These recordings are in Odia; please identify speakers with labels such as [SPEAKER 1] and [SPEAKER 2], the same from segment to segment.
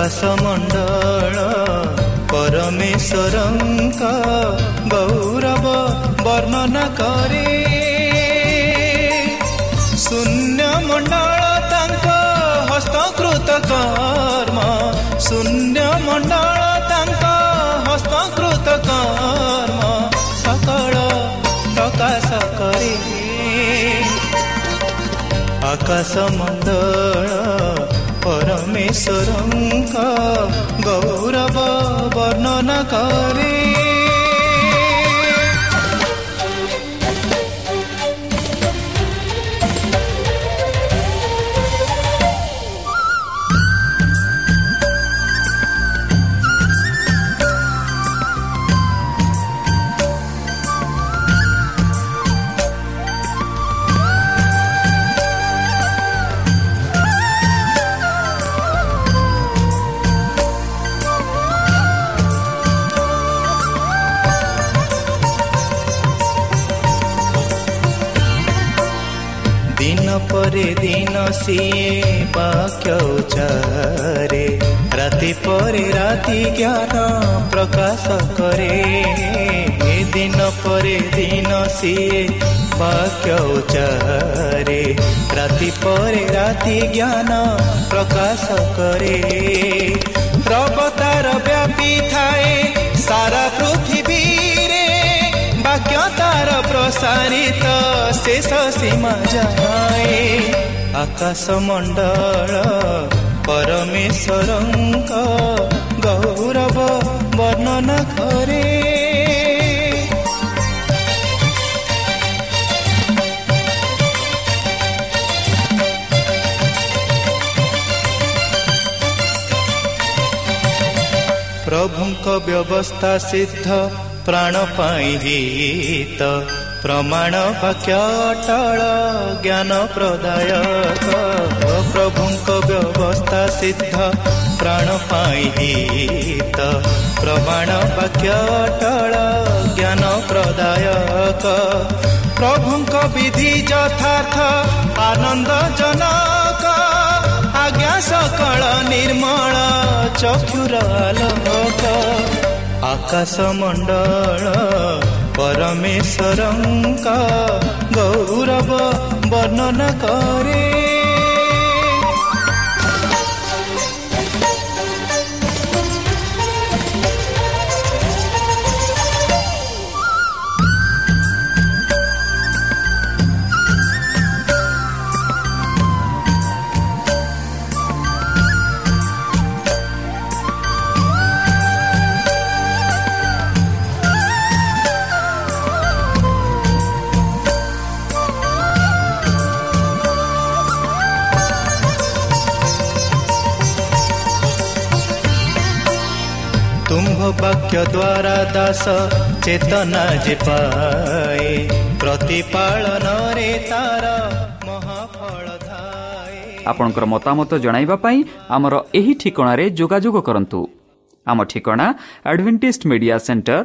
[SPEAKER 1] ଆକାଶମଣ୍ଡଳ ପରମେଶ୍ୱରଙ୍କ ଗୌରବ ବର୍ଣ୍ଣନା କରେ ଶୂନ୍ୟ ମଣ୍ଡଳ ତାଙ୍କ ହସ୍ତକୃତ କର୍ମ ଶୂନ୍ୟ ମଣ୍ଡଳ ତାଙ୍କ ହସ୍ତକୃତ କର୍ମ ସକଳ ପ୍ରକାଶ କରେ ଆକାଶମଣ୍ଡଳ मेश्वरं का गौरव वर्णनकारी ପରେ ଦିନ ସିଏ ବାକ୍ୟ ଉଚାରେ ରାତି ପରେ ରାତି ଜ୍ଞାନ ପ୍ରକାଶ କରେ ଦିନ ପରେ ଦିନ ସିଏ ବାକ୍ୟ ଉଚାରେ ରାତି ପରେ ରାତି ଜ୍ଞାନ ପ୍ରକାଶ କରେ ପ୍ରବତାର ବ୍ୟାପୀ ଥାଏ ସାରା ବାକ୍ୟ ତାର ପ୍ରସାରିତ ଶେଷ ସୀମା ଯାଏ ଆକାଶ ମଣ୍ଡଳ ପରମେଶ୍ୱରଙ୍କ ଗୌରବ ବର୍ଣ୍ଣନା କରେ ପ୍ରଭୁଙ୍କ ବ୍ୟବସ୍ଥା ସିଦ୍ଧ ପ୍ରାଣ ପାଇଁ ହିତ ପ୍ରମାଣ ବାକ୍ୟ ଅଟଳ ଜ୍ଞାନ ପ୍ରଦାୟକ ପ୍ରଭୁଙ୍କ ବ୍ୟବସ୍ଥା ସିଦ୍ଧ ପ୍ରାଣ ପାଇଁ ହିତ। ପ୍ରମାଣ ବାକ୍ୟ ଅଟଳ ଜ୍ଞାନ ପ୍ରଦାୟକ ପ୍ରଭୁଙ୍କ ବିଧି ଯଥାର୍ଥ ଆନନ୍ଦଜନକ ଆଜ୍ଞା ସକଳ ନିର୍ମଳ ଚକ୍ଷୁର ଆଲୋକ। ଆକାଶ ମଣ୍ଡଳ परमेश्वरका गौरव वर्णन गरे ଦ୍ୱାରା ଦାସ ଚେତନା ଯେ ପାଏ ପ୍ରତିପାଳନରେ ତାର ମହାଫଳ ଥାଏ।
[SPEAKER 2] ଆପଣଙ୍କର ମତାମତ ଜଣାଇବା ପାଇଁ ଆମର ଏହି ଠିକଣାରେ ଯୋଗାଯୋଗ କରନ୍ତୁ। ଆମ ଠିକଣା Adventist media center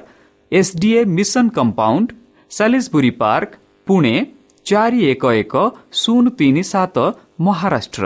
[SPEAKER 2] SDA mission compound Salisbury park Pune ଚାରି ଏକ ଏକ ଶୂନ ତିନି ସାତ ମହାରାଷ୍ଟ୍ର।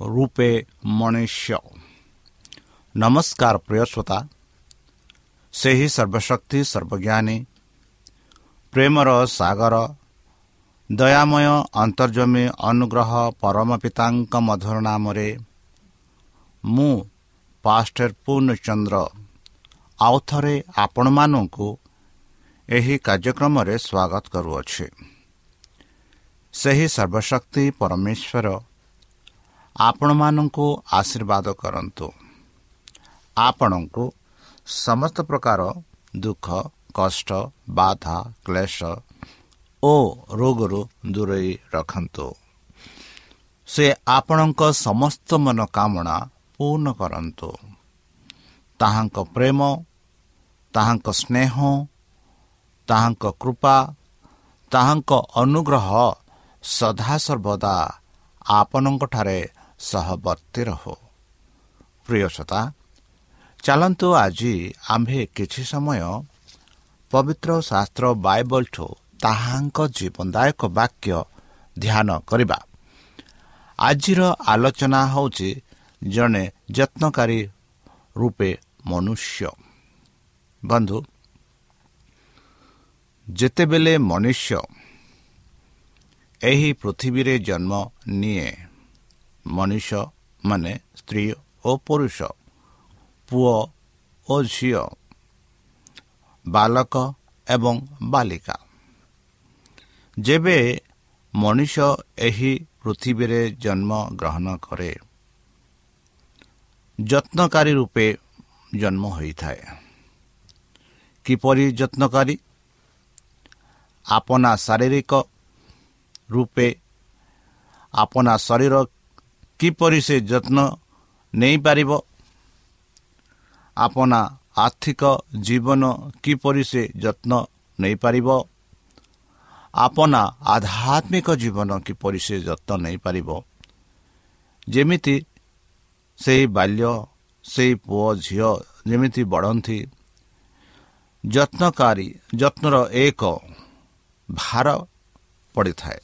[SPEAKER 3] ରୂପେ ମନୁଷ୍ୟ ନମସ୍କାର ପ୍ରିୟ ଶ୍ରୋତା ସେହି ସର୍ବଶକ୍ତି ସର୍ବଜ୍ଞାନୀ ପ୍ରେମର ସାଗର ଦୟାମୟ ଅନ୍ତର୍ଜମୀ ଅନୁଗ୍ରହ ପରମ ପିତାଙ୍କ ମଧୁର ନାମରେ ମୁଁ ପାଷ୍ଟର ପୂର୍ଣ୍ଣଚନ୍ଦ୍ର ଆଉ ଥରେ ଆପଣମାନଙ୍କୁ ଏହି କାର୍ଯ୍ୟକ୍ରମରେ ସ୍ୱାଗତ କରୁଅଛି ସେହି ସର୍ବଶକ୍ତି ପରମେଶ୍ୱର ଆପଣମାନଙ୍କୁ ଆଶୀର୍ବାଦ କରନ୍ତୁ। ଆପଣଙ୍କୁ ସମସ୍ତ ପ୍ରକାର ଦୁଃଖ କଷ୍ଟ ବାଧା କ୍ଲେଶ ଓ ରୋଗରୁ ଦୂରେଇ ରଖନ୍ତୁ। ସେ ଆପଣଙ୍କ ସମସ୍ତ ମନୋକାମନା ପୂର୍ଣ୍ଣ କରନ୍ତୁ। ତାହାଙ୍କ ପ୍ରେମ ତାହାଙ୍କ ସ୍ନେହ ତାହାଙ୍କ କୃପା ତାହାଙ୍କ ଅନୁଗ୍ରହ ସଦାସର୍ବଦା ଆପଣଙ୍କଠାରେ ସହବର୍ତ୍ତୀ ରହୁ। ପ୍ରିୟସତା ଚାଲନ୍ତୁ ଆଜି ଆମ୍ଭେ କିଛି ସମୟ ପବିତ୍ର ଶାସ୍ତ୍ର ବାଇବଲଠୁ ତାହାଙ୍କ ଜୀବନଦାୟକ ବାକ୍ୟ ଧ୍ୟାନ କରିବା। ଆଜିର ଆଲୋଚନା ହେଉଛି ଜଣେ ଯତ୍ନକାରୀ ରୂପେ ମନୁଷ୍ୟ। ବନ୍ଧୁ ଯେତେବେଳେ ମନୁଷ୍ୟ ଏହି ପୃଥିବୀରେ ଜନ୍ମ ନିଏ ମନୁଷ୍ୟ ମାନେ ସ୍ତ୍ରୀ ଓ ପୁରୁଷ ପୁଅ ଓ ଝିଅ ବାଲକ ଏବଂ ବାଲିକା ଯେବେ ମଣିଷ ଏହି ପୃଥିବୀରେ ଜନ୍ମ ଗ୍ରହଣ କରେ ଯତ୍ନକାରୀ ରୂପେ ଜନ୍ମ ହୋଇଥାଏ। କିପରି ଯତ୍ନକାରୀ? ଆପଣା ଶାରୀରିକ ରୂପେ ଆପଣା ଶରୀର କିପରି ସେ ଯତ୍ନ ନେଇପାରିବ? ଆପଣା ଆର୍ଥିକ ଜୀବନ କିପରି ସେ ଯତ୍ନ ନେଇପାରିବ? ଆପଣା ଆଧ୍ୟାତ୍ମିକ ଜୀବନ କିପରି ସେ ଯତ୍ନ ନେଇପାରିବ? ଯେମିତି ସେହି ବାଲ୍ୟ ସେହି ପୁଅ ଝିଅ ଯେମିତି ବଢ଼ନ୍ତି ଯତ୍ନକାରୀ ଯତ୍ନର ଏକ ଭାର ପଡ଼ିଥାଏ।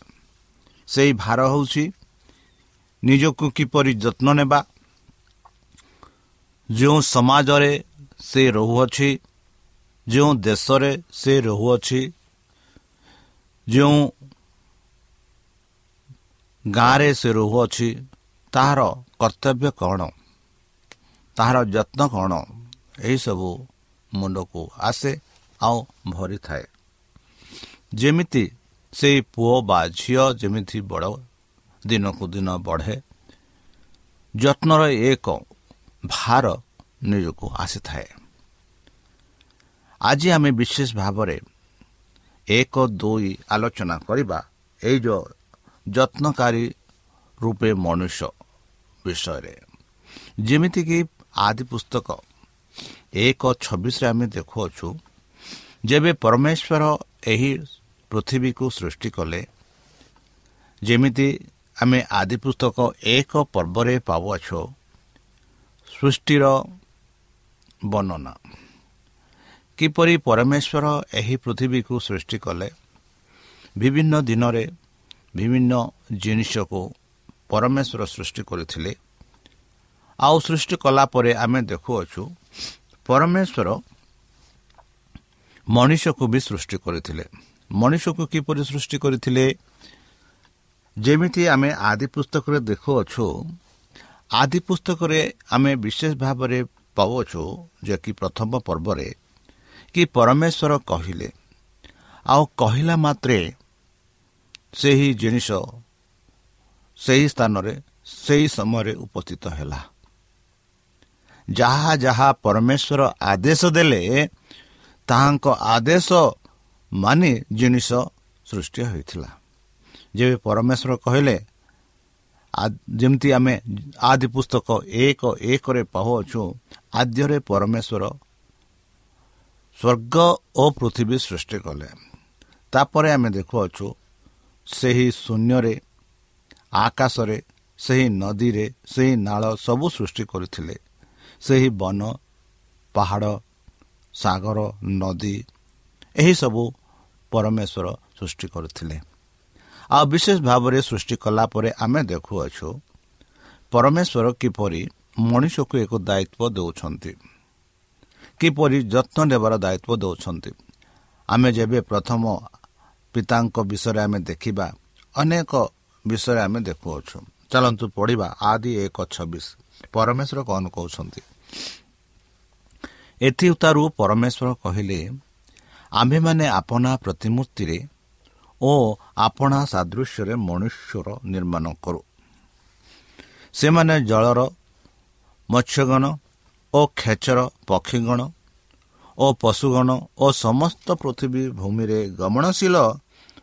[SPEAKER 3] ସେହି ଭାର ହେଉଛି ନିଜକୁ କିପରି ଯତ୍ନ ନେବା? ଯେଉଁ ସମାଜରେ ସେ ରହୁଅଛି ଯେଉଁ ଦେଶରେ ସେ ରହୁଅଛି ଯେଉଁ ଗାଁରେ ସେ ରହୁଅଛି ତାହାର କର୍ତ୍ତବ୍ୟ କ'ଣ? ତାହାର ଯତ୍ନ କ'ଣ? ଏହିସବୁ ମୁଣ୍ଡକୁ ଆସେ ଆଉ ଭରିଥାଏ। ଯେମିତି ସେଇ ପୁଅ ବା ଝିଅ ଯେମିତି ବଡ଼ ଦିନକୁ ଦିନ ବଢ଼େ। ଯତ୍ନର ଏକ ଭାର ନିଜକୁ ଆସିଥାଏ। ଆଜି ଆମେ ବିଶେଷ ଭାବରେ ଏକ ଦୁଇ ଆଲୋଚନା କରିବା ଏଇ ଯେଉଁ ଯତ୍ନକାରୀ ରୂପେ ମନୁଷ୍ୟ ବିଷୟରେ। ଯେମିତିକି ଆଦି ପୁସ୍ତକ ଏକ ଛବିଶରେ ଆମେ ଦେଖୁଅଛୁ ଯେବେ ପରମେଶ୍ୱର ଏହି ପୃଥିବୀକୁ ସୃଷ୍ଟି କଲେ ଯେମିତି ଆମେ ଆଦି ପୁସ୍ତକ ଏକ ପର୍ବରେ ପାଉଅଛୁ। ସୃଷ୍ଟିର ବର୍ଣ୍ଣନା। କିପରି ପରମେଶ୍ୱର ଏହି ପୃଥିବୀକୁ ସୃଷ୍ଟି କଲେ? ବିଭିନ୍ନ ଦିନରେ ବିଭିନ୍ନ ଜିନିଷକୁ ପରମେଶ୍ୱର ସୃଷ୍ଟି କରିଥିଲେ। ଆଉ ସୃଷ୍ଟି କଲା ପରେ ଆମେ ଦେଖୁଅଛୁ ପରମେଶ୍ୱର ମଣିଷକୁ ବି ସୃଷ୍ଟି କରିଥିଲେ। ମଣିଷକୁ କିପରି ସୃଷ୍ଟି କରିଥିଲେ? ଯେମିତି ଆମେ ଆଦି ପୁସ୍ତକରେ ଦେଖୁଅଛୁ ଆଦି ପୁସ୍ତକରେ ଆମେ ବିଶେଷ ଭାବରେ ପାଉଅଛୁ ଯେ କି ପ୍ରଥମ ପର୍ବରେ କି ପରମେଶ୍ୱର କହିଲେ। ଆଉ କହିଲା ମାତ୍ରେ ସେହି ଜିନିଷ ସେହି ସ୍ଥାନରେ ସେହି ସମୟରେ ଉପସ୍ଥିତ ହେଲା। ଯାହା ଯାହା ପରମେଶ୍ୱର ଆଦେଶ ଦେଲେ ତାହାଙ୍କ ଆଦେଶ ମାନି ଜିନିଷ ସୃଷ୍ଟି ହୋଇଥିଲା। ଯେବେ ପରମେଶ୍ୱର କହିଲେ ଯେମିତି ଆମେ ଆଦି ପୁସ୍ତକ ଏକ ଏକରେ ପାହୁଅଛୁ ଆଦ୍ୟରେ ପରମେଶ୍ୱର ସ୍ୱର୍ଗ ଓ ପୃଥିବୀ ସୃଷ୍ଟି କଲେ। ତାପରେ ଆମେ ଦେଖୁଅଛୁ ସେହି ଶୂନ୍ୟରେ ଆକାଶରେ ସେହି ନଦୀରେ ସେହି ନାଳ ସବୁ ସୃଷ୍ଟି କରିଥିଲେ। ସେହି ବନ ପାହାଡ଼ ସାଗର ନଦୀ ଏହିସବୁ ପରମେଶ୍ୱର ସୃଷ୍ଟି କରିଥିଲେ। ଆଉ ବିଶେଷ ଭାବରେ ସୃଷ୍ଟି କଲା ପରେ ଆମେ ଦେଖୁଅଛୁ ପରମେଶ୍ୱର କିପରି ମଣିଷକୁ ଏକ ଦାୟିତ୍ୱ ଦେଉଛନ୍ତି କିପରି ଯତ୍ନ ନେବାର ଦାୟିତ୍ୱ ଦେଉଛନ୍ତି। ଆମେ ଯେବେ ପ୍ରଥମ ପିତାଙ୍କ ବିଷୟରେ ଆମେ ଦେଖିବା ଅନେକ ବିଷୟରେ ଆମେ ଦେଖୁଅଛୁ। ଚାଲନ୍ତୁ ପଢ଼ିବା ଆଦି ଏକ ଛବିଶ। ପରମେଶ୍ୱର କ'ଣ କହୁଛନ୍ତି। ଏଥିଉତାରୁ ପରମେଶ୍ୱର କହିଲେ ଆମ୍ଭେମାନେ ଆପଣା ପ୍ରତିମୂର୍ତ୍ତିରେ ଓ ଆପଣା ସାଦୃଶ୍ୟରେ ମନୁଷ୍ୟର ନିର୍ମାଣ କରୁ। ସେମାନେ ଜଳର ମତ୍ସ୍ୟଗଣ ଓ ଖେଚର ପକ୍ଷୀଗଣ ଓ ପଶୁଗଣ ଓ ସମସ୍ତ ପୃଥିବୀ ଭୂମିରେ ଗମନଶୀଳ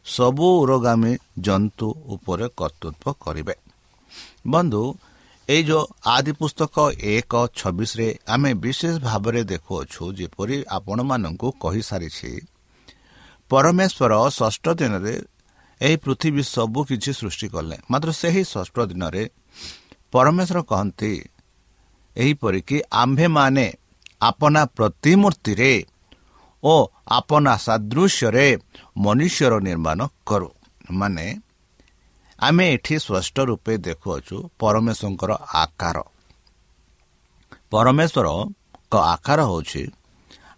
[SPEAKER 3] ସବୁ ଉରଗାମୀ ଜନ୍ତୁ ଉପରେ କର୍ତ୍ତୃତ୍ୱ କରିବେ। ବନ୍ଧୁ ଏଇ ଯେଉଁ ଆଦି ପୁସ୍ତକ ଏକ ଛବିଶରେ ଆମେ ବିଶେଷ ଭାବରେ ଦେଖୁଅଛୁ ଯେପରି ଆପଣମାନଙ୍କୁ କହିସାରିଛି ପରମେଶ୍ୱର ଷଷ୍ଠ ଦିନରେ ଏହି ପୃଥିବୀ ସବୁ କିଛି ସୃଷ୍ଟି କଲେ। ମାତ୍ର ସେହି ଷଷ୍ଠ ଦିନରେ ପରମେଶ୍ୱର କହନ୍ତି ଏହିପରିକି ଆମ୍ଭେମାନେ ଆପଣା ପ୍ରତିମୂର୍ତ୍ତିରେ ଓ ଆପଣା ସାଦୃଶ୍ୟରେ ମନୁଷ୍ୟର ନିର୍ମାଣ କରୁ। ମାନେ ଆମେ ଏଠି ସ୍ପଷ୍ଟ ରୂପେ ଦେଖୁଅଛୁ ପରମେଶ୍ୱରଙ୍କର ଆକାର। ପରମେଶ୍ୱରଙ୍କ ଆକାର ହେଉଛି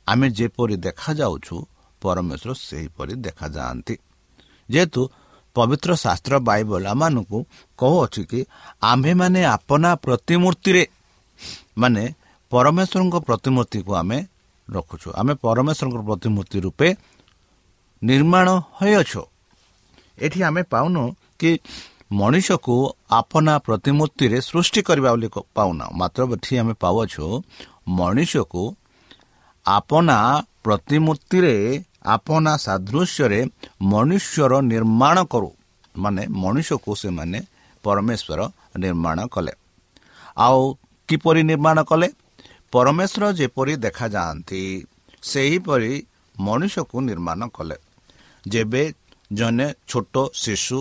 [SPEAKER 3] ଆମେ ଯେପରି ଦେଖାଯାଉଛୁ ପରମେଶ୍ୱର ସେହିପରି ଦେଖାଯାଆନ୍ତି। ଯେହେତୁ ପବିତ୍ର ଶାସ୍ତ୍ର ବାଇବଲ ଆମମାନଙ୍କୁ କହୁଅଛି କି ଆମ୍ଭେମାନେ ଆପଣା ପ୍ରତିମୂର୍ତ୍ତିରେ ମାନେ ପରମେଶ୍ୱରଙ୍କ ପ୍ରତିମୂର୍ତ୍ତିକୁ ଆମେ ରଖୁଛୁ। ଆମେ ପରମେଶ୍ୱରଙ୍କ ପ୍ରତିମୂର୍ତ୍ତି ରୂପେ ନିର୍ମାଣ ହୋଇଅଛୁ। ଏଠି ଆମେ ପାଉନୁ କି ମଣିଷକୁ ଆପଣା ପ୍ରତିମୂର୍ତ୍ତିରେ ସୃଷ୍ଟି କରିବା ବୋଲି ପାଉନା। ମାତ୍ର ଏଠି ଆମେ ପାଉଅଛୁ ମଣିଷକୁ ଆପଣା ପ୍ରତିମୂର୍ତ୍ତିରେ ଆପଣା ସାଦୃଶ୍ୟରେ ମନୁଷ୍ୟର ନିର୍ମାଣ କରୁ। ମାନେ ମଣିଷକୁ ସେମାନେ ପରମେଶ୍ୱର ନିର୍ମାଣ କଲେ। ଆଉ କିପରି ନିର୍ମାଣ କଲେ? ପରମେଶ୍ୱର ଯେପରି ଦେଖାଯାଆନ୍ତି ସେହିପରି ମଣିଷକୁ ନିର୍ମାଣ କଲେ। ଯେବେ ଜଣେ ଛୋଟ ଶିଶୁ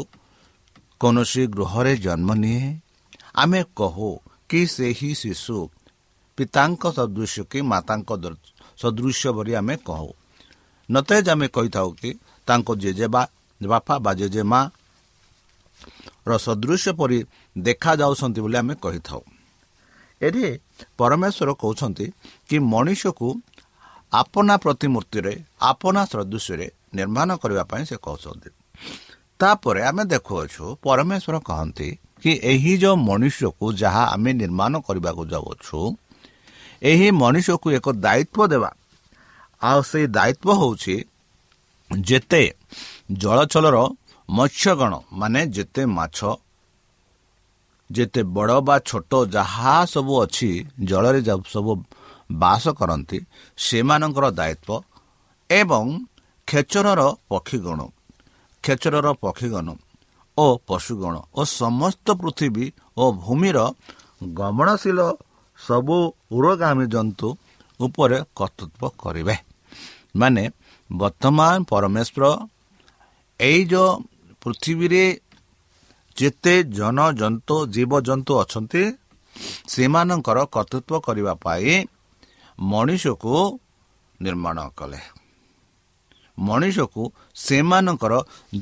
[SPEAKER 3] କୌଣସି ଗୃହରେ ଜନ୍ମ ନିଏ ଆମେ କହୁ କି ସେହି ଶିଶୁ ପିତାଙ୍କ ସଦୃଶ୍ୟ କି ମାତାଙ୍କ ସଦୃଶ୍ୟ ବୋଲି ଆମେ କହୁ। ନତେଜ ଆମେ କହିଥାଉ କି ତାଙ୍କ ଜେଜେବା ବାପା ବା ଜେଜେମା ର ସଦୃଶ୍ୟ ପରି ଦେଖାଯାଉଛନ୍ତି ବୋଲି ଆମେ କହିଥାଉ। ଏଠି ପରମେଶ୍ୱର କହୁଛନ୍ତି କି ମଣିଷକୁ ଆପଣା ପ୍ରତିମୂର୍ତ୍ତିରେ ଆପଣା ସଦୃଶ୍ୟରେ ନିର୍ମାଣ କରିବା ପାଇଁ ସେ କହୁଛନ୍ତି। ତାପରେ ଆମେ ଦେଖୁଅଛୁ ପରମେଶ୍ୱର କହନ୍ତି କି ଏହି ଯେଉଁ ମନୁଷ୍ୟକୁ ଯାହା ଆମେ ନିର୍ମାଣ କରିବାକୁ ଯାଉଅଛୁ ଏହି ମଣିଷକୁ ଏକ ଦାୟିତ୍ୱ ଦେବା ଆଉ ସେଇ ଦାୟିତ୍ୱ ହେଉଛି ଯେତେ ଜଳଚଳର ମତ୍ସ୍ୟଗଣ ମାନେ ଯେତେ ମାଛ ଯେତେ ବଡ଼ ବା ଛୋଟ ଯାହା ସବୁ ଅଛି ଜଳରେ ସବୁ ବାସ କରନ୍ତି ସେମାନଙ୍କର ଦାୟିତ୍ୱ ଏବଂ ଖେଚରର ପକ୍ଷୀଗଣ ଖେଚରର ପକ୍ଷୀଗଣ ଓ ପଶୁଗଣ ଓ ସମସ୍ତ ପୃଥିବୀ ଓ ଭୂମିର ଗମନଶୀଳ ସବୁ ଉରଗାମୀ ଜନ୍ତୁ ଉପରେ କର୍ତ୍ତୃତ୍ୱ କରିବେ। ମାନେ ବର୍ତ୍ତମାନ ପରମେଶ୍ୱର ଏଇ ଯେଉଁ ପୃଥିବୀରେ ଯେତେ ଜନଜନ୍ତୁ ଜୀବଜନ୍ତୁ ଅଛନ୍ତି ସେମାନଙ୍କର କର୍ତ୍ତୃତ୍ୱ କରିବା ପାଇଁ ମଣିଷକୁ ନିର୍ମାଣ କଲେ। ମଣିଷକୁ ସେମାନଙ୍କର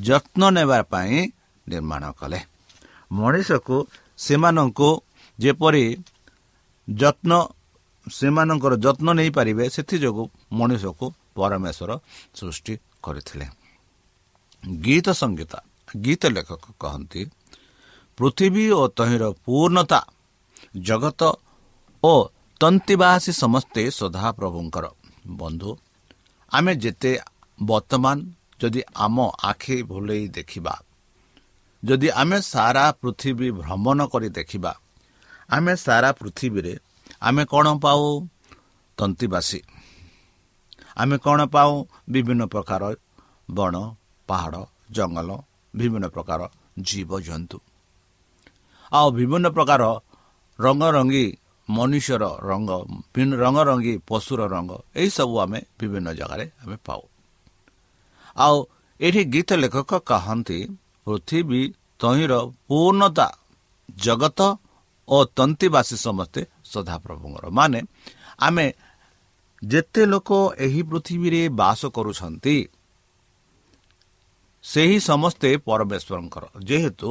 [SPEAKER 3] ଯତ୍ନ ନେବା ପାଇଁ ନିର୍ମାଣ କଲେ। ମଣିଷକୁ ସେମାନଙ୍କୁ ଯେପରି ଯତ୍ନ ସେମାନଙ୍କର ଯତ୍ନ ନେଇପାରିବେ ସେଥିଯୋଗୁଁ ମଣିଷକୁ ପରମେଶ୍ୱର ସୃଷ୍ଟି କରିଥିଲେ। ଗୀତ ସଙ୍ଗୀତ ଗୀତ ଲେଖକ କହନ୍ତି ପୃଥିବୀ ଓ ତହିଁର ପୂର୍ଣ୍ଣତା ଜଗତ ଓ ତନ୍ତିବାସୀ ସମସ୍ତେ ସଦାପ୍ରଭୁଙ୍କର ବନ୍ଧୁ ଆମେ ଯେତେ ବର୍ତ୍ତମାନ ଯଦି ଆମ ଆଖି ଭୁଲେଇ ଦେଖିବା ଯଦି ଆମେ ସାରା ପୃଥିବୀ ଭ୍ରମଣ କରି ଦେଖିବା ଆମେ ସାରା ପୃଥିବୀରେ ଆମେ କ'ଣ ପାଉ? ତନ୍ତିବାସୀ। ଆମେ କ'ଣ ପାଉ? ବିଭିନ୍ନ ପ୍ରକାର ବଣ ପାହାଡ଼ ଜଙ୍ଗଲ ବିଭିନ୍ନ ପ୍ରକାର ଜୀବଜନ୍ତୁ। ଆଉ ବିଭିନ୍ନ ପ୍ରକାର ରଙ୍ଗରଙ୍ଗୀ ମନୁଷ୍ୟର ରଙ୍ଗ ରଙ୍ଗରଙ୍ଗୀ ପଶୁର ରଙ୍ଗ ଏହିସବୁ ଆମେ ବିଭିନ୍ନ ଜାଗାରେ ଆମେ ପାଉ। ଆଉ ଏଠି ଗୀତ ଲେଖକ କହନ୍ତି ପୃଥିବୀ ତହିଁର ପୂର୍ଣ୍ଣତା ଜଗତ ଓ ତନ୍ତିବାସୀ ସମସ୍ତେ ସଦାପ୍ରଭୁଙ୍କର। ମାନେ ଆମେ ଯେତେ ଲୋକ ଏହି ପୃଥିବୀରେ ବାସ କରୁଛନ୍ତି ସେହି ସମସ୍ତେ ପରମେଶ୍ୱରଙ୍କର। ଯେହେତୁ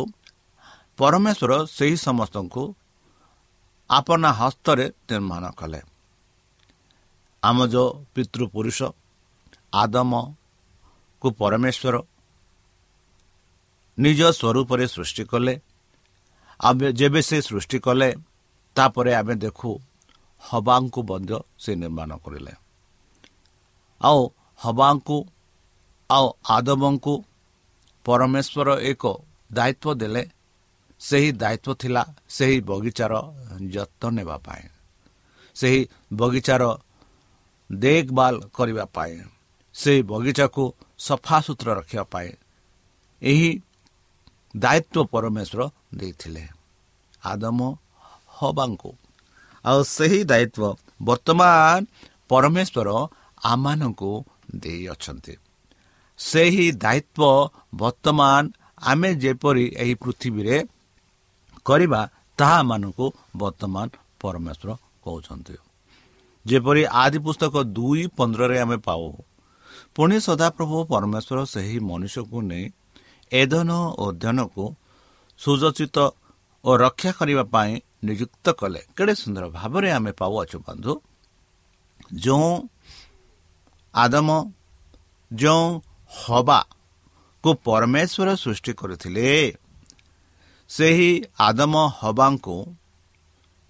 [SPEAKER 3] ପରମେଶ୍ୱର ସେହି ସମସ୍ତଙ୍କୁ ଆପଣା ହସ୍ତରେ ନିର୍ମାଣ କଲେ। ଆମ ଯେଉଁ ପିତୃପୁରୁଷ ଆଦମକୁ ପରମେଶ୍ୱର ନିଜ ସ୍ୱରୂପରେ ସୃଷ୍ଟି କଲେ। ଯେବେ ସେ ସୃଷ୍ଟି କଲେ ତାପରେ ଆମେ ଦେଖୁ ହବାଙ୍କୁ ମଧ୍ୟ ସେ ନିର୍ମାଣ କରିଲେ। ଆଉ ହବାଙ୍କୁ ଆଉ ଆଦମଙ୍କୁ ପରମେଶ୍ୱର ଏକ ଦାୟିତ୍ୱ ଦେଲେ। ସେହି ଦାୟିତ୍ୱ ଥିଲା ସେହି ବଗିଚାର ଯତ୍ନ ନେବା ପାଇଁ। ସେହି ବଗିଚାର ଦେଖଭାଲ କରିବା ପାଇଁ। ସେହି ବଗିଚାକୁ ସଫା ସୁତୁରା ରଖିବା ପାଇଁ। ଏହି ଦାୟିତ୍ୱ ପରମେଶ୍ୱର ଦେଇଥିଲେ। ଆଦମ ହବାଙ୍କୁ ଆଉ ସେହି ଦାୟିତ୍ୱ ବର୍ତ୍ତମାନ ପରମେଶ୍ୱର ଆମମାନଙ୍କୁ ଦେଇଅଛନ୍ତି ସେହି ଦାୟିତ୍ୱ ବର୍ତ୍ତମାନ ଆମେ ଯେପରି ଏହି ପୃଥିବୀରେ କରିବା ତାହାମାନଙ୍କୁ ବର୍ତ୍ତମାନ ପରମେଶ୍ୱର କହୁଛନ୍ତି। ଯେପରି ଆଦି ପୁସ୍ତକ ଦୁଇ ପନ୍ଦରରେ ଆମେ ପାଉ ପୁଣି ସଦାପ୍ରଭୁ ପରମେଶ୍ୱର ସେହି ମନୁଷ୍ୟକୁ ନେଇ ଏଧନ ଅଧ୍ୟୟନକୁ ସୁଯୋଚିତ ଓ ରକ୍ଷା କରିବା ପାଇଁ ନିଯୁକ୍ତ କଲେ। କେଡ଼େ ସୁନ୍ଦର ଭାବରେ ଆମେ ପାଉଅଛୁ ବନ୍ଧୁ। ଯେଉଁ ଆଦମ ଯେଉଁ ହବାକୁ ପରମେଶ୍ୱର ସୃଷ୍ଟି କରିଥିଲେ ସେହି ଆଦମ ହବାଙ୍କୁ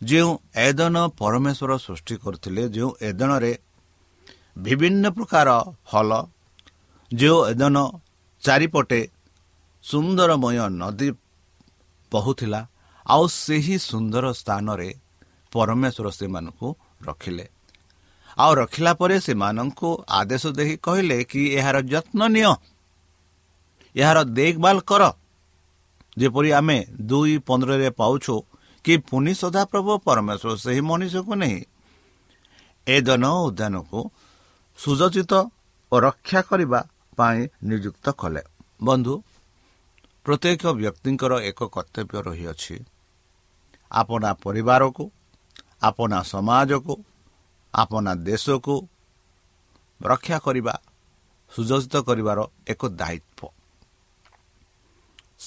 [SPEAKER 3] ଯେଉଁ ଏଦନ ପରମେଶ୍ୱର ସୃଷ୍ଟି କରିଥିଲେ ଯେଉଁ ଏଦନରେ ବିଭିନ୍ନ ପ୍ରକାର ଫଲ ଯେଉଁ ଏଦନ ଚାରିପଟେ ସୁନ୍ଦରମୟ ନଦୀ ବହୁଥିଲା ଆଉ ସେହି ସୁନ୍ଦର ସ୍ଥାନରେ ପରମେଶ୍ୱର ସେମାନଙ୍କୁ ରଖିଲେ। ଆଉ ରଖିଲା ପରେ ସେମାନଙ୍କୁ ଆଦେଶ ଦେଇ କହିଲେ କି ଏହାର ଯତ୍ନ ନିଅ। ଏହାର ଦେଖଭାଲ କର। ଯେପରି ଆମେ ଦୁଇ ପନ୍ଦରରେ ପାଉଛୁ କି ପୁନି ସଦାପ୍ରଭୁ ପରମେଶ୍ୱର ସେହି ମଣିଷକୁ ନେଇ। ଏ ଦନ ଉଦ୍ୟାନକୁ ସୁଯୋଜିତ ଓ ରକ୍ଷା କରିବା ପାଇଁ ନିଯୁକ୍ତ କଲେ। ବନ୍ଧୁ ପ୍ରତ୍ୟେକ ବ୍ୟକ୍ତିଙ୍କର ଏକ କର୍ତ୍ତବ୍ୟ ରହିଅଛି। ଆପଣା ପରିବାରକୁ ଆପଣା ସମାଜକୁ ଆପଣା ଦେଶକୁ ରକ୍ଷା କରିବା ସୁଯୋଜିତ କରିବାର ଏକ ଦାୟିତ୍ୱ।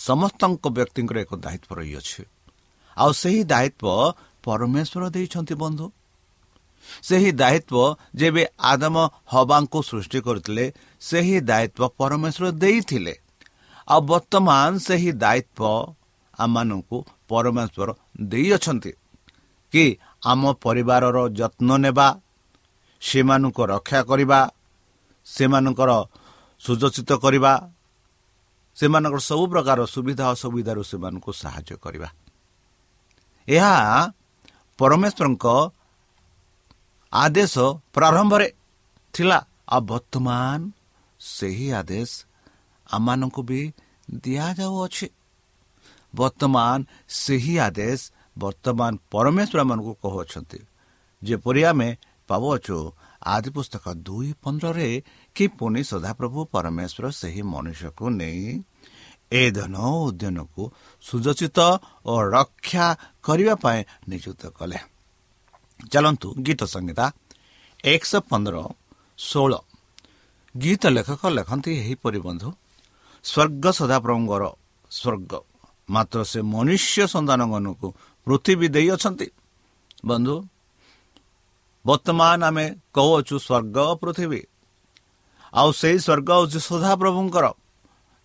[SPEAKER 3] ସମସ୍ତଙ୍କ ବ୍ୟକ୍ତିଙ୍କର ଏକ ଦାୟିତ୍ୱ ରହିଅଛି। ଆଉ ସେହି ଦାୟିତ୍ୱ ପରମେଶ୍ୱର ଦେଇଛନ୍ତି ବନ୍ଧୁ। ସେହି ଦାୟିତ୍ୱ ଯେବେ ଆଦମ ହବାଙ୍କୁ ସୃଷ୍ଟି କରିଥିଲେ ସେହି ଦାୟିତ୍ୱ ପରମେଶ୍ୱର ଦେଇଥିଲେ। ଆଉ ବର୍ତ୍ତମାନ ସେହି ଦାୟିତ୍ୱ ଆମମାନଙ୍କୁ ପରମେଶ୍ୱର ଦେଇଅଛନ୍ତି କି ଆମ ପରିବାରର ଯତ୍ନ ନେବା ସେମାନଙ୍କୁ ରକ୍ଷା କରିବା ସେମାନଙ୍କର ସୁଯୋଚିତ କରିବା ସେମାନଙ୍କର ସବୁ ପ୍ରକାର ସୁବିଧା ଅସୁବିଧାରୁ ସେମାନଙ୍କୁ ସାହାଯ୍ୟ କରିବା। ଏହା ପରମେଶ୍ୱରଙ୍କ ଆଦେଶ ପ୍ରାରମ୍ଭରେ ଥିଲା। ଆଉ ବର୍ତ୍ତମାନ ସେହି ଆଦେଶ ଆମମାନଙ୍କୁ ବି ଦିଆଯାଉଅଛି। ବର୍ତ୍ତମାନ ସେହି ଆଦେଶ ବର୍ତ୍ତମାନ ପରମେଶ୍ୱର ମାନଙ୍କୁ କହୁଅଛନ୍ତି। ଯେପରି ଆମେ ପାଉଅଛୁ ଆଦି ପୁସ୍ତକ ଦୁଇ ପନ୍ଦରରେ କି ପୁଣି ସଦାପ୍ରଭୁ ପରମେଶ୍ୱର ସେହି ମନୁଷ୍ୟକୁ ନେଇ ଏ ଧନ ଉଦ୍ୟାନକୁ ସୁଯୋଚିତ ଓ ରକ୍ଷା କରିବା ପାଇଁ ନିଯୁକ୍ତ କଲେ। ଚାଲନ୍ତୁ ଗୀତ ସଂହିତା ଏକଶହ ପନ୍ଦର ଷୋହଳ ଗୀତ ଲେଖକ ଲେଖନ୍ତି ଏହିପରି ବନ୍ଧୁ ସ୍ୱର୍ଗ ସଦାପ୍ରଭୁଙ୍କର ସ୍ୱର୍ଗ। ମାତ୍ର ସେ ମନୁଷ୍ୟ ସନ୍ତାନମାନଙ୍କୁ ପୃଥିବୀ ଦେଇଅଛନ୍ତି। ବନ୍ଧୁ ବର୍ତ୍ତମାନ ଆମେ କହୁଅଛୁ ସ୍ୱର୍ଗ ପୃଥିବୀ। ଆଉ ସେହି ସ୍ୱର୍ଗ ହେଉଛି ସଦାପ୍ରଭୁଙ୍କର।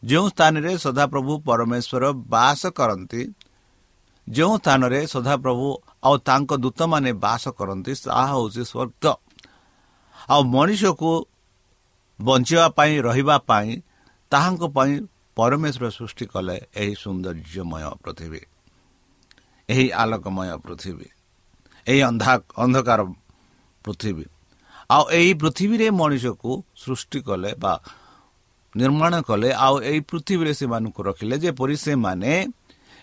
[SPEAKER 3] ଯେଉଁ ସ୍ଥାନରେ ସଦାପ୍ରଭୁ ପରମେଶ୍ୱର ବାସ କରନ୍ତି ଯେଉଁ ସ୍ଥାନରେ ସଦାପ୍ରଭୁ ଆଉ ତାଙ୍କ ଦୂତମାନେ ବାସ କରନ୍ତି ତାହା ହେଉଛି ସ୍ୱର୍ଗ। ଆଉ ମଣିଷକୁ ବଞ୍ଚିବା ପାଇଁ ରହିବା ପାଇଁ ତାହାଙ୍କ ପାଇଁ ପରମେଶ୍ୱର ସୃଷ୍ଟି କଲେ ଏହି ସୌନ୍ଦର୍ଯ୍ୟମୟ ପୃଥିବୀ ଏହି ଆଲୋକମୟ ପୃଥିବୀ ଏହି ଅନ୍ଧା ଅନ୍ଧକାର ପୃଥିବୀ। ଆଉ ଏହି ପୃଥିବୀରେ ମଣିଷକୁ ସୃଷ୍ଟି କଲେ ବା ନିର୍ମାଣ କଲେ ଆଉ ଏହି ପୃଥିବୀରେ ସେମାନଙ୍କୁ ରଖିଲେ ଯେପରି ସେମାନେ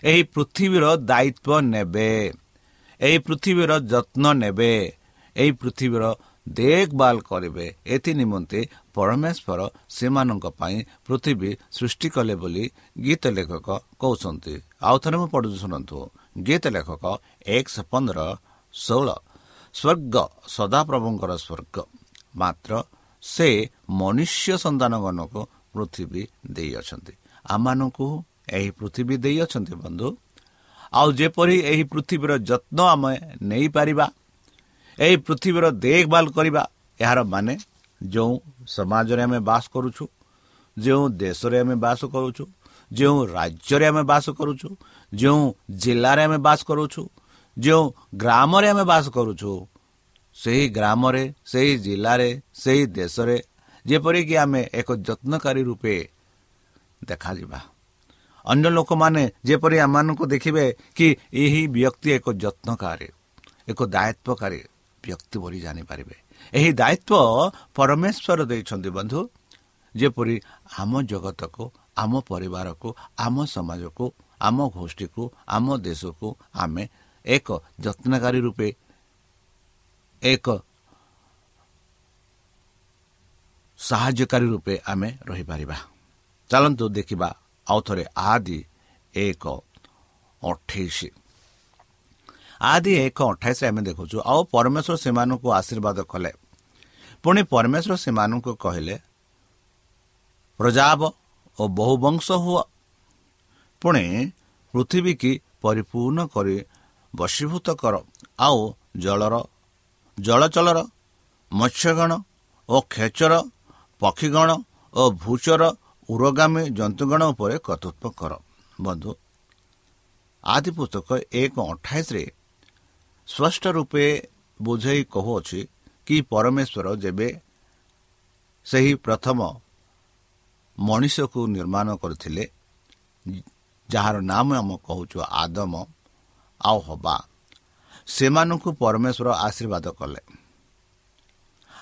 [SPEAKER 3] ଏହି ପୃଥିବୀର ଦାୟିତ୍ୱ ନେବେ ଏହି ପୃଥିବୀର ଯତ୍ନ ନେବେ ଏହି ପୃଥିବୀର ଦେଖଭାଲ କରିବେ। ଏଥି ନିମନ୍ତେ ପରମେଶ୍ୱର ସେମାନଙ୍କ ପାଇଁ ପୃଥିବୀ ସୃଷ୍ଟି କଲେ ବୋଲି ଗୀତ ଲେଖକ କହୁଛନ୍ତି। ଆଉ ଥରେ ମୁଁ ପଢ଼ୁଛି ଶୁଣନ୍ତୁ। ଗୀତ ଲେଖକ ଏକ ପନ୍ଦର ଷୋହଳ ସ୍ୱର୍ଗ ସଦାପ୍ରଭୁଙ୍କର ସ୍ୱର୍ଗ। ମାତ୍ର ସେ ମନୁଷ୍ୟ ସନ୍ତାନଗଣକୁ ପୃଥିବୀ ଦେଇଅଛନ୍ତି। ଆମମାନଙ୍କୁ ଏହି ପୃଥିବୀ ଦେଇଅଛନ୍ତି ବନ୍ଧୁ। ଆଉ ଯେପରି ଏହି ପୃଥିବୀର ଯତ୍ନ ଆମେ ନେଇପାରିବା ଏହି ପୃଥିବୀର ଦେଖଭାଲ କରିବା ଏହାର ମାନେ ଯେଉଁ ସମାଜରେ ଆମେ ବାସ କରୁଛୁ ଯେଉଁ ଦେଶରେ ଆମେ ବାସ କରୁଛୁ ଯେଉଁ ରାଜ୍ୟରେ ଆମେ ବାସ କରୁଛୁ ଯେଉଁ ଜିଲ୍ଲାରେ ଆମେ ବାସ କରୁଛୁ ଯେଉଁ ଗ୍ରାମରେ ଆମେ ବାସ କରୁଛୁ ସେହି ଗ୍ରାମରେ ସେହି ଜିଲ୍ଲାରେ ସେହି ଦେଶରେ ଯେପରିକି ଆମେ ଏକ ଯତ୍ନକାରୀ ରୂପେ ଦେଖାଯିବା। ଅନ୍ୟ ଲୋକମାନେ ଯେପରି ଆମମାନଙ୍କୁ ଦେଖିବେ କି ଏହି ବ୍ୟକ୍ତି ଏକ ଯତ୍ନକାରୀ ଏକ ଦାୟିତ୍ୱକାରୀ ବ୍ୟକ୍ତି ବୋଲି ଜାଣିପାରିବେ। ଏହି ଦାୟିତ୍ୱ ପରମେଶ୍ୱର ଦେଇଛନ୍ତି ବନ୍ଧୁ। ଯେପରି ଆମ ଜଗତକୁ ଆମ ପରିବାରକୁ ଆମ ସମାଜକୁ ଆମ ଗୋଷ୍ଠୀକୁ ଆମ ଦେଶକୁ ଆମେ ଏକ ଯତ୍ନକାରୀ ରୂପେ ଏକ ସାହାଯ୍ୟକାରୀ ରୂପେ ଆମେ ରହିପାରିବା। ଚାଲନ୍ତୁ ଦେଖିବା ଆଉ ଥରେ ଆଦି ଏକ ଅଠେଇଶ ଆଦି ଏକ ଅଠାଇଶରେ ଆମେ ଦେଖୁଛୁ ଆଉ ପରମେଶ୍ୱର ସେମାନଙ୍କୁ ଆଶୀର୍ବାଦ କଲେ। ପୁଣି ପରମେଶ୍ୱର ସେମାନଙ୍କୁ କହିଲେ ପ୍ରଜାବ ଓ ବହୁ ବଂଶ ହୁଅ। ପୁଣି ପୃଥିବୀ କି ପରିପୂର୍ଣ୍ଣ କରି ବଶୀଭୂତ କର। ଆଉ ଜଳର ଜଳଚଳର ମତ୍ସ୍ୟଗଣ ଓ ଖେଚର ପକ୍ଷୀଗଣ ଓ ଭୂଚର ଉରଗାମୀ ଜନ୍ତୁଗଣ ଉପରେ କର୍ତ୍ତୃତ୍ୱ କର। ବନ୍ଧୁ ଆଦି ପୁସ୍ତକ ଏକ ଅଠାଇଶରେ ସ୍ପଷ୍ଟ ରୂପେ ବୁଝାଇ କହୁଅଛି କି ପରମେଶ୍ୱର ଯେବେ ସେହି ପ୍ରଥମ ମଣିଷକୁ ନିର୍ମାଣ କରିଥିଲେ ଯାହାର ନାମ ଆମେ କହୁଛୁ ଆଦମ ଆଉ ହବା ସେମାନଙ୍କୁ ପରମେଶ୍ୱର ଆଶୀର୍ବାଦ କଲେ।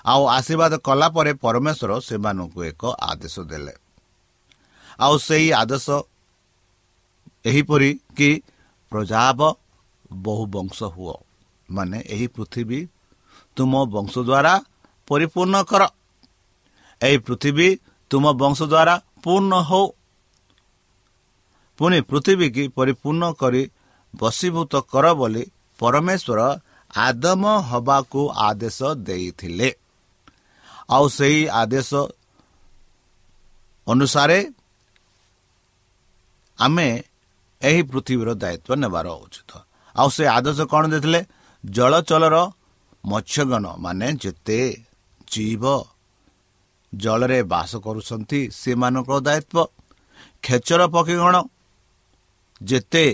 [SPEAKER 3] ଆଉ ଆଶୀର୍ବାଦ କଲା ପରେ ପରମେଶ୍ୱର ସେମାନଙ୍କୁ ଏକ ଆଦେଶ ଦେଲେ। ଆଉ ସେହି ଆଦେଶ ଏହିପରି କି ପ୍ରଜାବ ବହୁ ବଂଶ ହୁଅ। ମାନେ ଏହି ପୃଥିବୀ ତୁମ ବଂଶ ଦ୍ୱାରା ପରିପୂର୍ଣ୍ଣ କର। ଏହି ପୃଥିବୀ ତୁମ ବଂଶ ଦ୍ୱାରା ପୂର୍ଣ୍ଣ ହଉ। ପୁଣି ପୃଥିବୀ କି ପରିପୂର୍ଣ୍ଣ କରି ବଶୀଭୂତ କର ବୋଲି ପରମେଶ୍ୱର ଆଦମ ହବାକୁ ଆଦେଶ ଦେଇଥିଲେ। ଆଉ ସେହି ଆଦେଶ ଅନୁସାରେ ଆମେ ଏହି ପୃଥିବୀର ଦାୟିତ୍ୱ ନେବାର ଉଚିତ। ଆଉ ସେ ଆଦେଶ କ'ଣ ଦେଇଥିଲେ? ଜଳଚଳର ମତ୍ସ୍ୟଗଣ ମାନେ ଯେତେ ଜୀବ ଜଳରେ ବାସ କରୁଛନ୍ତି ସେମାନଙ୍କ ଦାୟିତ୍ୱ। ଖେଚର ପକ୍ଷୀଗଣ ଯେତେ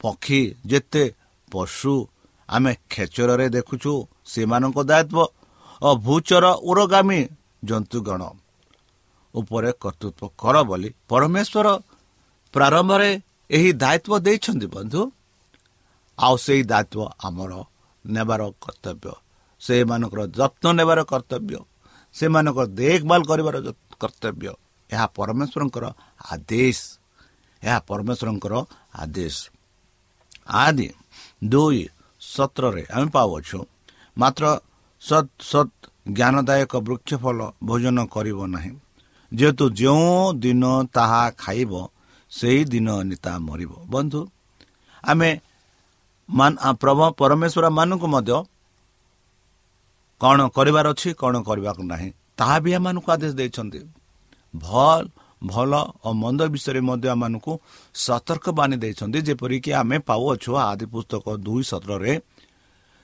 [SPEAKER 3] ପକ୍ଷୀ ଯେତେ ପଶୁ ଆମେ ଖେଚରରେ ଦେଖୁଛୁ ସେମାନଙ୍କ ଦାୟିତ୍ୱ। ଓ ଭୂଚର ଉରଗାମୀ ଜନ୍ତୁଗଣ ଉପରେ କର୍ତ୍ତୃତ୍ୱ କର ବୋଲି ପରମେଶ୍ୱର ପ୍ରାରମ୍ଭରେ ଏହି ଦାୟିତ୍ୱ ଦେଇଛନ୍ତି ବନ୍ଧୁ। ଆଉ ସେହି ଦାୟିତ୍ୱ ଆମର ନେବାର କର୍ତ୍ତବ୍ୟ ସେମାନଙ୍କର ଯତ୍ନ ନେବାର କର୍ତ୍ତବ୍ୟ ସେମାନଙ୍କର ଦେଖଭାଲ କରିବାର କର୍ତ୍ତବ୍ୟ ଏହା ପରମେଶ୍ୱରଙ୍କର ଆଦେଶ ଏହା ପରମେଶ୍ୱରଙ୍କର ଆଦେଶ ଆଦି ଦୁଇ ସତ୍ରରେ ଆମେ ପାଉଅଛୁ ମାତ୍ର ସତ୍ ସତ୍ ଜ୍ଞାନଦାୟକ ବୃକ୍ଷ ଫଳ ଭୋଜନ କରିବ ନାହିଁ ଯେହେତୁ ଯେଉଁ ଦିନ ତାହା ଖାଇବ ସେହି ଦିନ ନିତା ମରିବ ବନ୍ଧୁ ଆମେ ପରମେଶ୍ୱର ମାନଙ୍କୁ ମଧ୍ୟ କ'ଣ କରିବାର ଅଛି କ'ଣ କରିବାକୁ ନାହିଁ। ତାହା ବି ଏମାନଙ୍କୁ ଆଦେଶ ଦେଇଛନ୍ତି। ଭଲ ଭଲ ଓ ମନ୍ଦ ବିଷୟରେ ମଧ୍ୟ ଆମମାନଙ୍କୁ ସତର୍କ ବାଣୀ ଦେଇଛନ୍ତି ଯେପରିକି ଆମେ ପାଉଅଛୁ ଆଦି ପୁସ୍ତକ ଦୁଇ ସତରରେ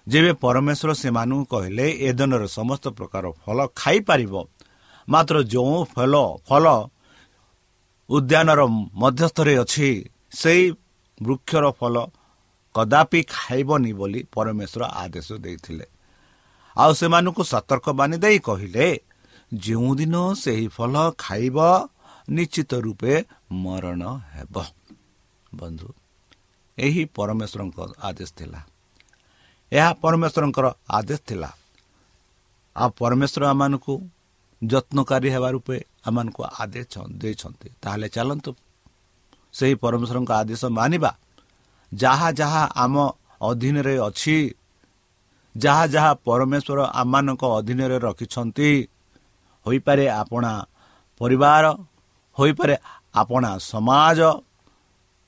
[SPEAKER 3] ଯେବେ ପରମେଶ୍ୱର ସେମାନଙ୍କୁ କହିଲେ ଏ ଦିନରେ ସମସ୍ତ ପ୍ରକାର ଫଳ ଖାଇପାରିବ। ମାତ୍ର ଯେଉଁ ଫଳ ଫଳ ଉଦ୍ୟାନର ମଧ୍ୟସ୍ଥରେ ଅଛି ସେଇ ବୃକ୍ଷର ଫଳ କଦାପି ଖାଇବନି ବୋଲି ପରମେଶ୍ୱର ଆଦେଶ ଦେଇଥିଲେ। ଆଉ ସେମାନଙ୍କୁ ସତର୍କ ବାଣୀ ଦେଇ କହିଲେ ଯେଉଁଦିନ ସେହି ଫଳ ଖାଇବ ନିଶ୍ଚିତ ରୂପେ ମରଣ ହେବ। ବନ୍ଧୁ ଏହି ପରମେଶ୍ୱରଙ୍କ ଆଦେଶ ଥିଲା। ଏହା ପରମେଶ୍ୱରଙ୍କର ଆଦେଶ ଥିଲା। ଆଉ ପରମେଶ୍ୱର ଆମମାନଙ୍କୁ ଯତ୍ନକାରୀ ହେବା ରୂପେ ଆମମାନଙ୍କୁ ଆଦେଶ ଦେଇଛନ୍ତି। ତାହେଲେ ଚାଲନ୍ତୁ ସେହି ପରମେଶ୍ୱରଙ୍କ ଆଦେଶ ମାନିବା। ଯାହା ଯାହା ଆମ ଅଧୀନରେ ଅଛି ଯାହା ଯାହା ପରମେଶ୍ୱର ଆମମାନଙ୍କ ଅଧୀନରେ ରଖିଛନ୍ତି ହୋଇପାରେ ଆପଣା ପରିବାର ହୋଇପାରେ ଆପଣା ସମାଜ।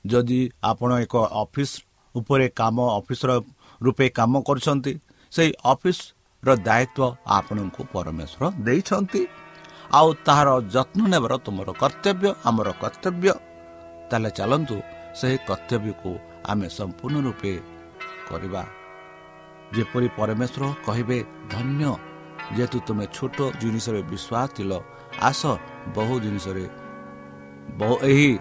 [SPEAKER 3] ଯଦି ଆପଣ ଏକ ଅଫିସ ଉପରେ କାମ ଅଫିସର ରୂପେ କାମ କରୁଛନ୍ତି ସେହି ଅଫିସର ଦାୟିତ୍ୱ ଆପଣଙ୍କୁ ପରମେଶ୍ୱର ଦେଇଛନ୍ତି। ଆଉ ତାହାର ଯତ୍ନ ନେବାର ତୁମର କର୍ତ୍ତବ୍ୟ ଆମର କର୍ତ୍ତବ୍ୟ। ତାହେଲେ ଚାଲନ୍ତୁ ସେହି କର୍ତ୍ତବ୍ୟକୁ ଆମେ ସମ୍ପୂର୍ଣ୍ଣ ରୂପେ କରିବା। ଯେପରି ପରମେଶ୍ୱର କହିବେ ଧନ୍ୟ ଯେହେତୁ ତୁମେ ଛୋଟ ଜିନିଷରେ ବିଶ୍ୱାସ ଥିଲ ଆସ ବହୁ ଜିନିଷରେ ଏହି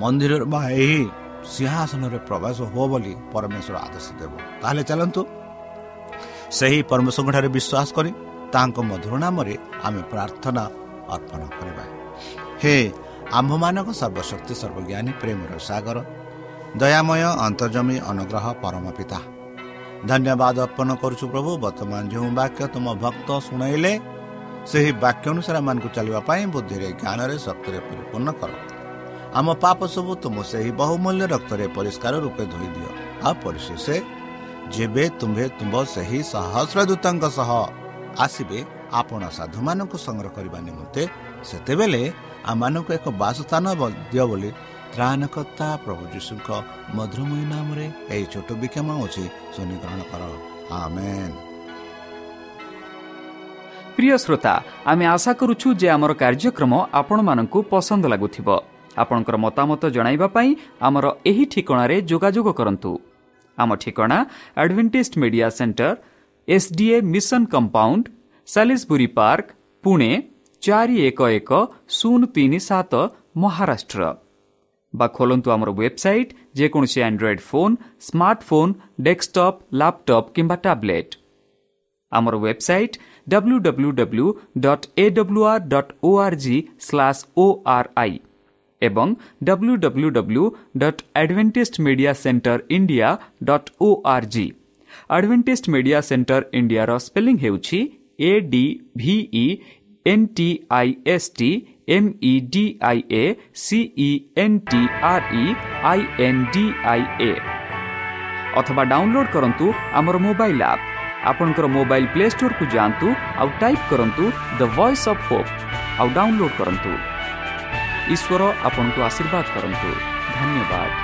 [SPEAKER 3] ମନ୍ଦିରରେ ବା ଏହି ସିଂହାସନରେ ପ୍ରବେଶ ହୁଅ ବୋଲି ପରମେଶ୍ୱର ଆଦେଶ ଦେବ। ତାହେଲେ ଚାଲନ୍ତୁ। ସେହି ପରମେଶ୍ୱରଙ୍କଠାରେ ବିଶ୍ୱାସ କରି ତାଙ୍କ ମଧୁର ନାମରେ ଆମେ ପ୍ରାର୍ଥନା ଅର୍ପଣ କରିବା। ହେ ଆମ୍ଭମାନଙ୍କ ସର୍ବଶକ୍ତି ସର୍ବଜ୍ଞାନୀ ପ୍ରେମର ସାଗର ଦୟାମୟ ଅନ୍ତର୍ଜମୀ ଅନୁଗ୍ରହ ପରମ ପିତା। ଧନ୍ୟବାଦ ଅର୍ପଣ କରୁଛୁ ପ୍ରଭୁ ବର୍ତ୍ତମାନ ଯେଉଁ ବାକ୍ୟ ତୁମ ଭକ୍ତ ଶୁଣାଇଲେ ସେହି ବାକ୍ୟ ଅନୁସାରେ ଆମମାନଙ୍କୁ ଚାଲିବା ପାଇଁ ବୁଦ୍ଧିରେ ଜ୍ଞାନରେ ଶକ୍ତିରେ ପରିପୂର୍ଣ୍ଣ କର। ଆମ ପାପ ସବୁ ତୁମ ସେହି ବହୁମୂଲ୍ୟ ରକ୍ତରେ ପରିଷ୍କାର ରୂପେ ଧୋଇ ଦିଅ। ଆଉ ପରିଶେଷ ଯେବେ ତୁମ୍ଭେ ତୁମ୍ଭ ସେହି ସହସ୍ର ଦୂତଙ୍କ ସହ ଆସିବେ ଆପଣ ସାଧୁମାନଙ୍କୁ ସଂଗ୍ରହ କରିବା ନିମନ୍ତେ ସେତେବେଳେ ଆମମାନଙ୍କୁ ଏକ ବାସସ୍ଥାନ ଦିଅ ବୋଲି ত্ৰাণকৰ্তা প্ৰভু যীশুক মধুৰময় নামেৰে এই ছোট বিক্ষম অতি শুনিগ্ৰহণ কৰ
[SPEAKER 2] প্ৰিয় শ্ৰোতা আমি আশা কৰো যে আমাৰ কাৰ্যক্ৰম আপোনাক পচন্দ লাগু আপোনাৰ মতামত জনাই আমাৰ এই ঠিকনাৰে যোগাযোগ কৰো আমাৰ ঠিকনা Adventist media center S D A mission compound Salisbury park Pune চাৰি এক এক শূন্য তিনি সাত মহাৰাষ্ট্ৰ বা খোলন্তু আমার ওয়েবসাইট যে কোনসি android phone smartphone desktop laptop কিংবা ট্যাবলেট আমার ওয়েবসাইট www.awr.org/ori এবং www.adventistmediacenterindia.org অ্যাডভেন্টিস্ট মিডিয়া সেন্টার ইন্ডিয়ার spelling হেউচি A D V E N T I S T M E D I A C E N T R E I N D I A ଅଥବା ଡାଉନଲୋଡ୍ କରନ୍ତୁ ଆମର ମୋବାଇଲ୍ ଆପ୍ ଆପଣଙ୍କର ମୋବାଇଲ୍ ପ୍ଲେ ଷ୍ଟୋରକୁ ଯାଆନ୍ତୁ ଆଉ ଟାଇପ୍ କରନ୍ତୁ ଦ ଭଏସ୍ ଅଫ୍ ହୋପ୍ ଆଉ ଡାଉନଲୋଡ୍ କରନ୍ତୁ। ଈଶ୍ୱର ଆପଣଙ୍କୁ ଆଶୀର୍ବାଦ କରନ୍ତୁ। ଧନ୍ୟବାଦ।